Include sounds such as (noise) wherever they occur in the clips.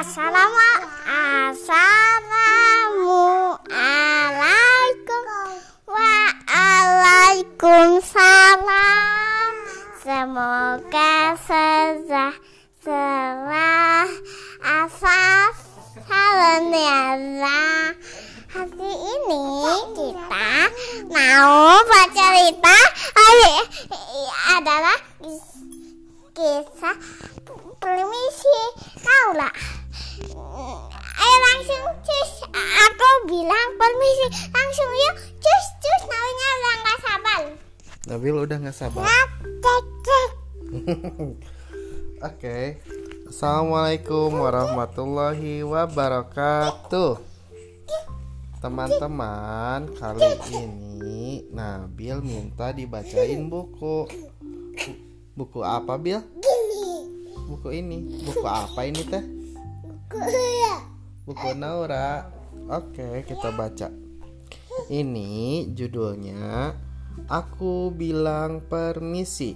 Assalamu Assalamualaikum. Waalaikumsalam. Semoga sejahtera. Asas halnya Hari ini kita mau baca cerita. Adalah kisah permisi Naura. Ayo langsung cus. Aku bilang permisi langsung yuk cus cus namanya udah nggak sabar. Nabil udah nggak sabar. (laughs) Oke. Assalamualaikum warahmatullahi wabarakatuh. Teman-teman, kali ini Nabil minta dibacain buku. Bu- Buku apa, Bil? Buku ini. Buku apa ini, Teh? Buku Naura. Oke, kita baca. Ini judulnya Aku Bilang Permisi.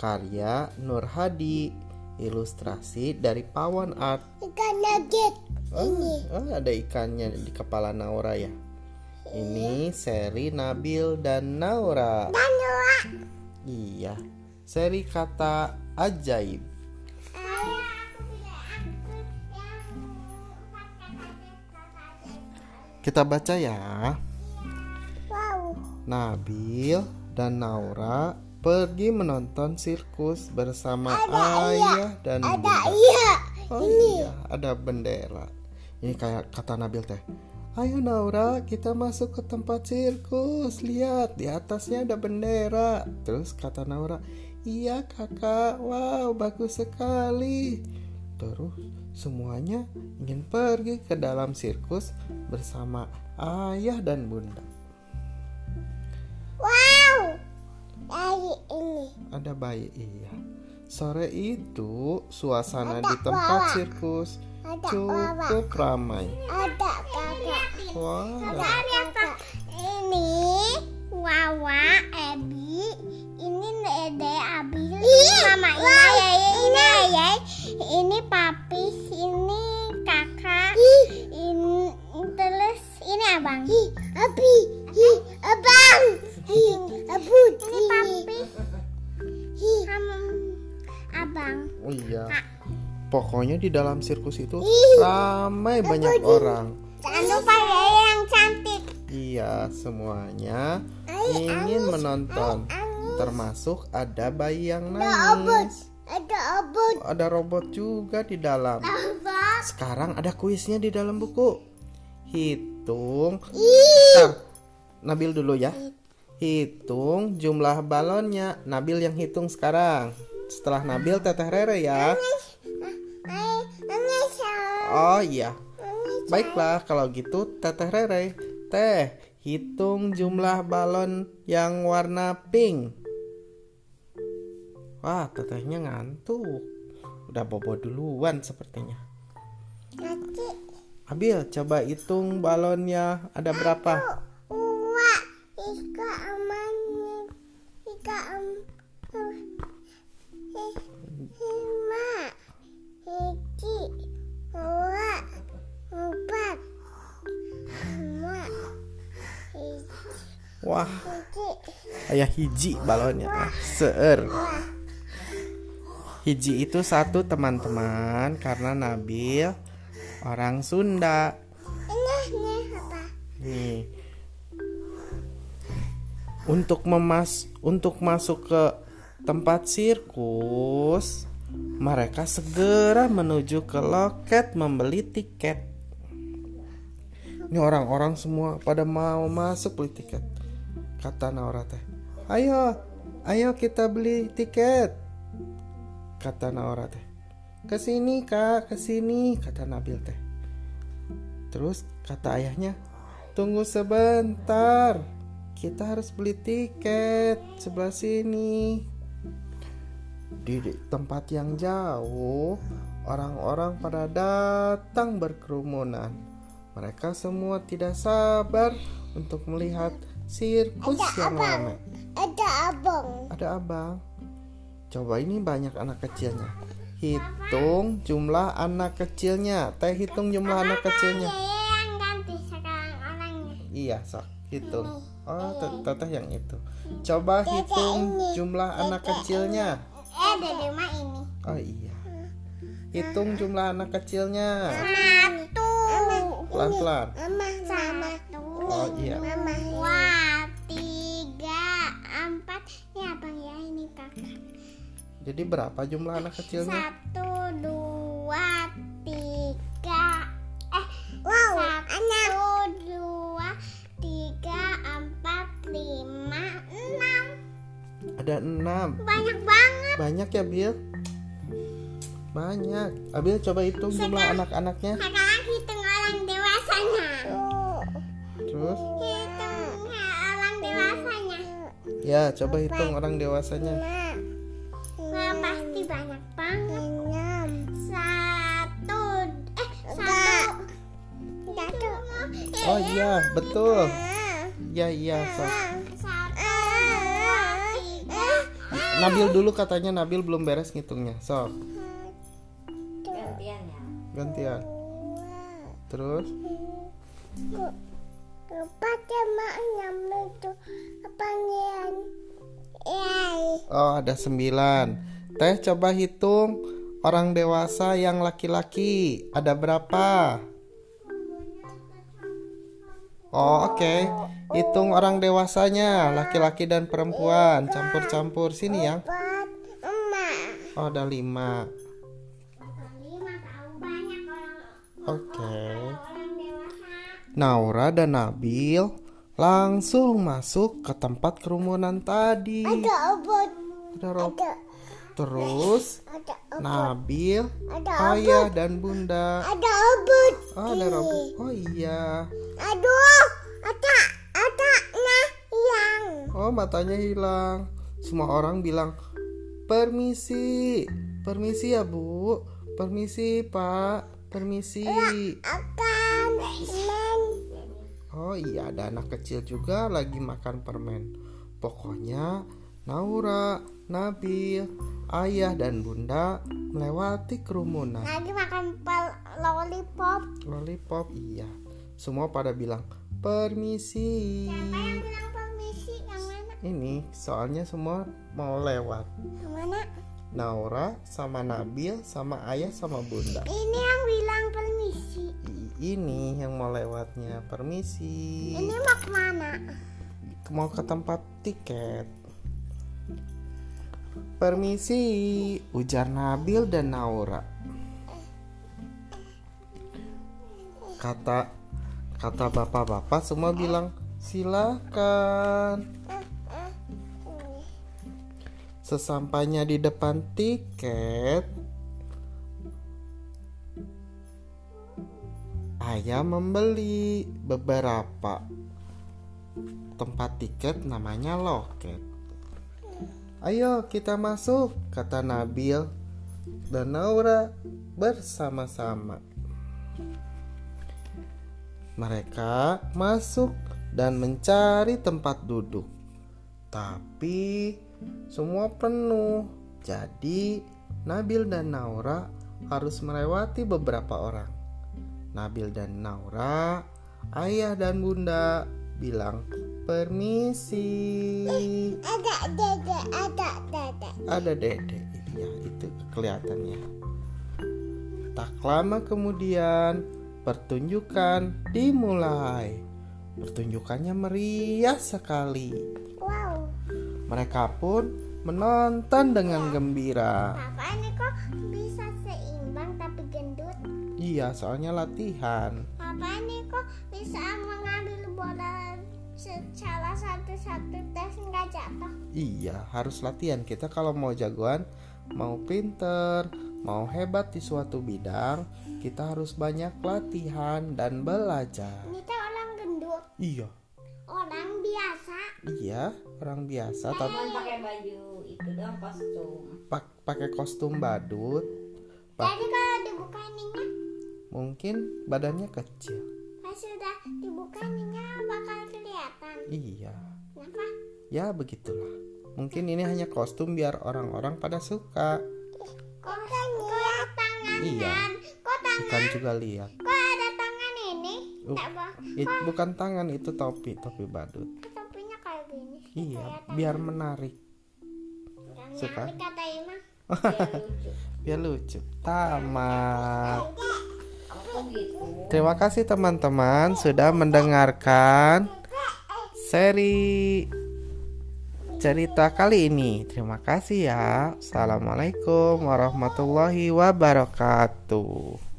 Karya Nur Hadi. Ilustrasi dari Pawan Art. Ikan nugget. Oh, oh, ada ikannya di kepala Naura ya. Ini seri Nabil dan Naura. Naura. Iya, seri kata ajaib. Kita baca ya. Wow. Nabil dan Naura pergi menonton sirkus bersama Ada ayah dan Ada bunda. iya. Oh iya, ada bendera. Ini kayak kata Nabil teh. Ayo Naura, kita masuk ke tempat sirkus. Lihat, di atasnya ada bendera. Terus kata Naura, "Iya, Kakak. Wow, bagus sekali." Terus semuanya ingin pergi ke dalam sirkus bersama ayah dan bunda. Wow. Dari ini. Ada bayi, iya. Sore itu suasana Ada di tempat wawa. sirkus Ada cukup ramai. Ada kakak. Wah, Ada Ini Wawa, Ebi, ini Dede, Abi, Mama Ina, Yaya, Ina, Yaya, ini Papi, ini Kakak, ini terus ini Abang. Abi, Abang, Abu, ini Papi, Abang. Oh iya. Pokoknya di dalam sirkus itu ramai banyak orang. Jangan lupa Yaya yang cantik. Iya, semuanya ingin menonton. Termasuk ada bayi yang nangis. Ada abut, Ada robot juga di dalam. Sekarang ada kuisnya di dalam buku. Hitung. Bentar, Nabil dulu ya. Hitung jumlah balonnya. Nabil yang hitung sekarang. Setelah Nabil teteh Rere ya. Oh iya. Baiklah kalau gitu Teteh Rere. Teh, hitung jumlah balon yang warna pink. Wah, tetehnya ngantuk. Udah bobo duluan sepertinya. Abil, coba hitung balonnya. Ada berapa? Ika amannya, ika am, lima, dua, empat, lima, Wah, ayah hiji balonnya. Ah, Seer. Hiji itu satu teman-teman karena Nabil orang Sunda. Nih. Untuk memas untuk masuk ke tempat sirkus, mereka segera menuju ke loket membeli tiket. Ini orang-orang semua pada mau masuk beli tiket. Kata Naura teh. Ayo, ayo kita beli tiket. Kata Naura teh. Ke sini kak, ke sini, kata Nabil teh. Terus kata ayahnya, tunggu sebentar. Kita harus beli tiket sebelah sini. Di tempat yang jauh, orang-orang pada datang berkerumunan. Mereka semua tidak sabar untuk melihat sirkus yang ramai. Ada abang. Ada abang. Coba ini banyak anak kecilnya. hitung jumlah anak kecilnya. Teh hitung jumlah anak kecilnya. Iya, sok hitung. Oh, te- teteh yang itu. Coba hitung jumlah anak kecilnya. Eh, dede mah ini. Oh iya. Hitung jumlah anak kecilnya. Satu. Pelan-pelan. Mama sama. Oh iya. Mama. Jadi berapa jumlah anak kecilnya? Satu, dua, tiga. Eh, wow. Satu, dua, tiga, empat, lima, enam. Ada enam. Banyak banget. Banyak ya, Bil? Banyak. Abil coba hitung jumlah anak-anaknya. Sekarang hitung orang dewasanya. Terus, Hitung orang dewasanya. ya coba hitung orang dewasanya. Banyak banget. Satu, eh satu. Satu. Oh iya, betul. Iya iya. sok. Satu. Nabil dulu katanya Nabil belum beres ngitungnya. Sok, gantian ya gantian. Terus, Lupa sama nyampe itu panggilan. Yay. oh ada sembilan. Teh coba hitung orang dewasa yang laki-laki. Ada berapa? Oh oke. Hitung orang dewasanya, laki-laki dan perempuan. Campur-campur sini emak. Oh ada lima. Oke. dewasa. Naura dan Nabil langsung masuk ke tempat kerumunan tadi. Ada obat. Ada Rob. Terus ada Nabil, ada ayah dan bunda. ada obat. Oh, ada Rob. Oh iya. Aduh, ada ada nah yang. Oh matanya hilang. Semua orang bilang permisi, permisi ya bu, permisi pak, permisi. akan men Oh iya ada anak kecil juga lagi makan permen. Pokoknya Naura, Nabil, ayah dan bunda melewati kerumunan. lagi makan lollipop. Lollipop iya. Semua pada bilang permisi. Siapa yang bilang permisi yang mana? Ini soalnya semua mau lewat. Yang mana? Naura sama Nabil sama ayah sama bunda. Ini yang bilang permisi. Ini yang mau lewatnya permisi. Ini mau ke mana? Mau ke tempat tiket. Permisi, ujar Nabil dan Naura. Kata kata bapak-bapak semua bilang silakan. Sesampainya di depan tiket, ayah membeli beberapa tempat tiket namanya loket. Ayo kita masuk, kata Nabil dan Naura bersama-sama. Mereka masuk dan mencari tempat duduk. Tapi semua penuh. Jadi Nabil dan Naura harus melewati beberapa orang. Nabil dan Naura, ayah dan bunda bilang permisi. Ada dede, ada dede. Ada dede, ya itu kelihatannya. Tak lama kemudian pertunjukan dimulai. Pertunjukannya meriah sekali. Wow. Mereka pun menonton dengan gembira. Papa ini kok bisa seimbang tapi gendut? Iya, soalnya latihan. Papa ini kok bisa mengambil bola secara satu-satu tes nggak jatuh? Iya, harus latihan. Kita kalau mau jagoan, mau pinter, mau hebat di suatu bidang, kita harus banyak latihan dan belajar. Ini teh orang gendut, Iya, orang biasa. iya, orang biasa tapi cuman pakai baju itu dong kostum pak- pakai kostum badut. Pak, Jadi kalau dibuka ininya, mungkin badannya kecil. pas sudah dibuka ininya bakal kelihatan. Iya, Kenapa? ya begitulah. Mungkin ini hanya kostum biar orang-orang pada suka. Kok Iya, Kok tangan? ikan juga lihat. Kok ada tangan ini? Uh. It- bukan tangan itu topi, topi badut. Topinya kayak gini. Iya, biar menarik. Yang Suka? dikata Ima. (laughs) Biar lucu. Tamat. Gitu. Terima kasih teman-teman sudah mendengarkan seri cerita kali ini. Terima kasih ya. Assalamualaikum warahmatullahi wabarakatuh.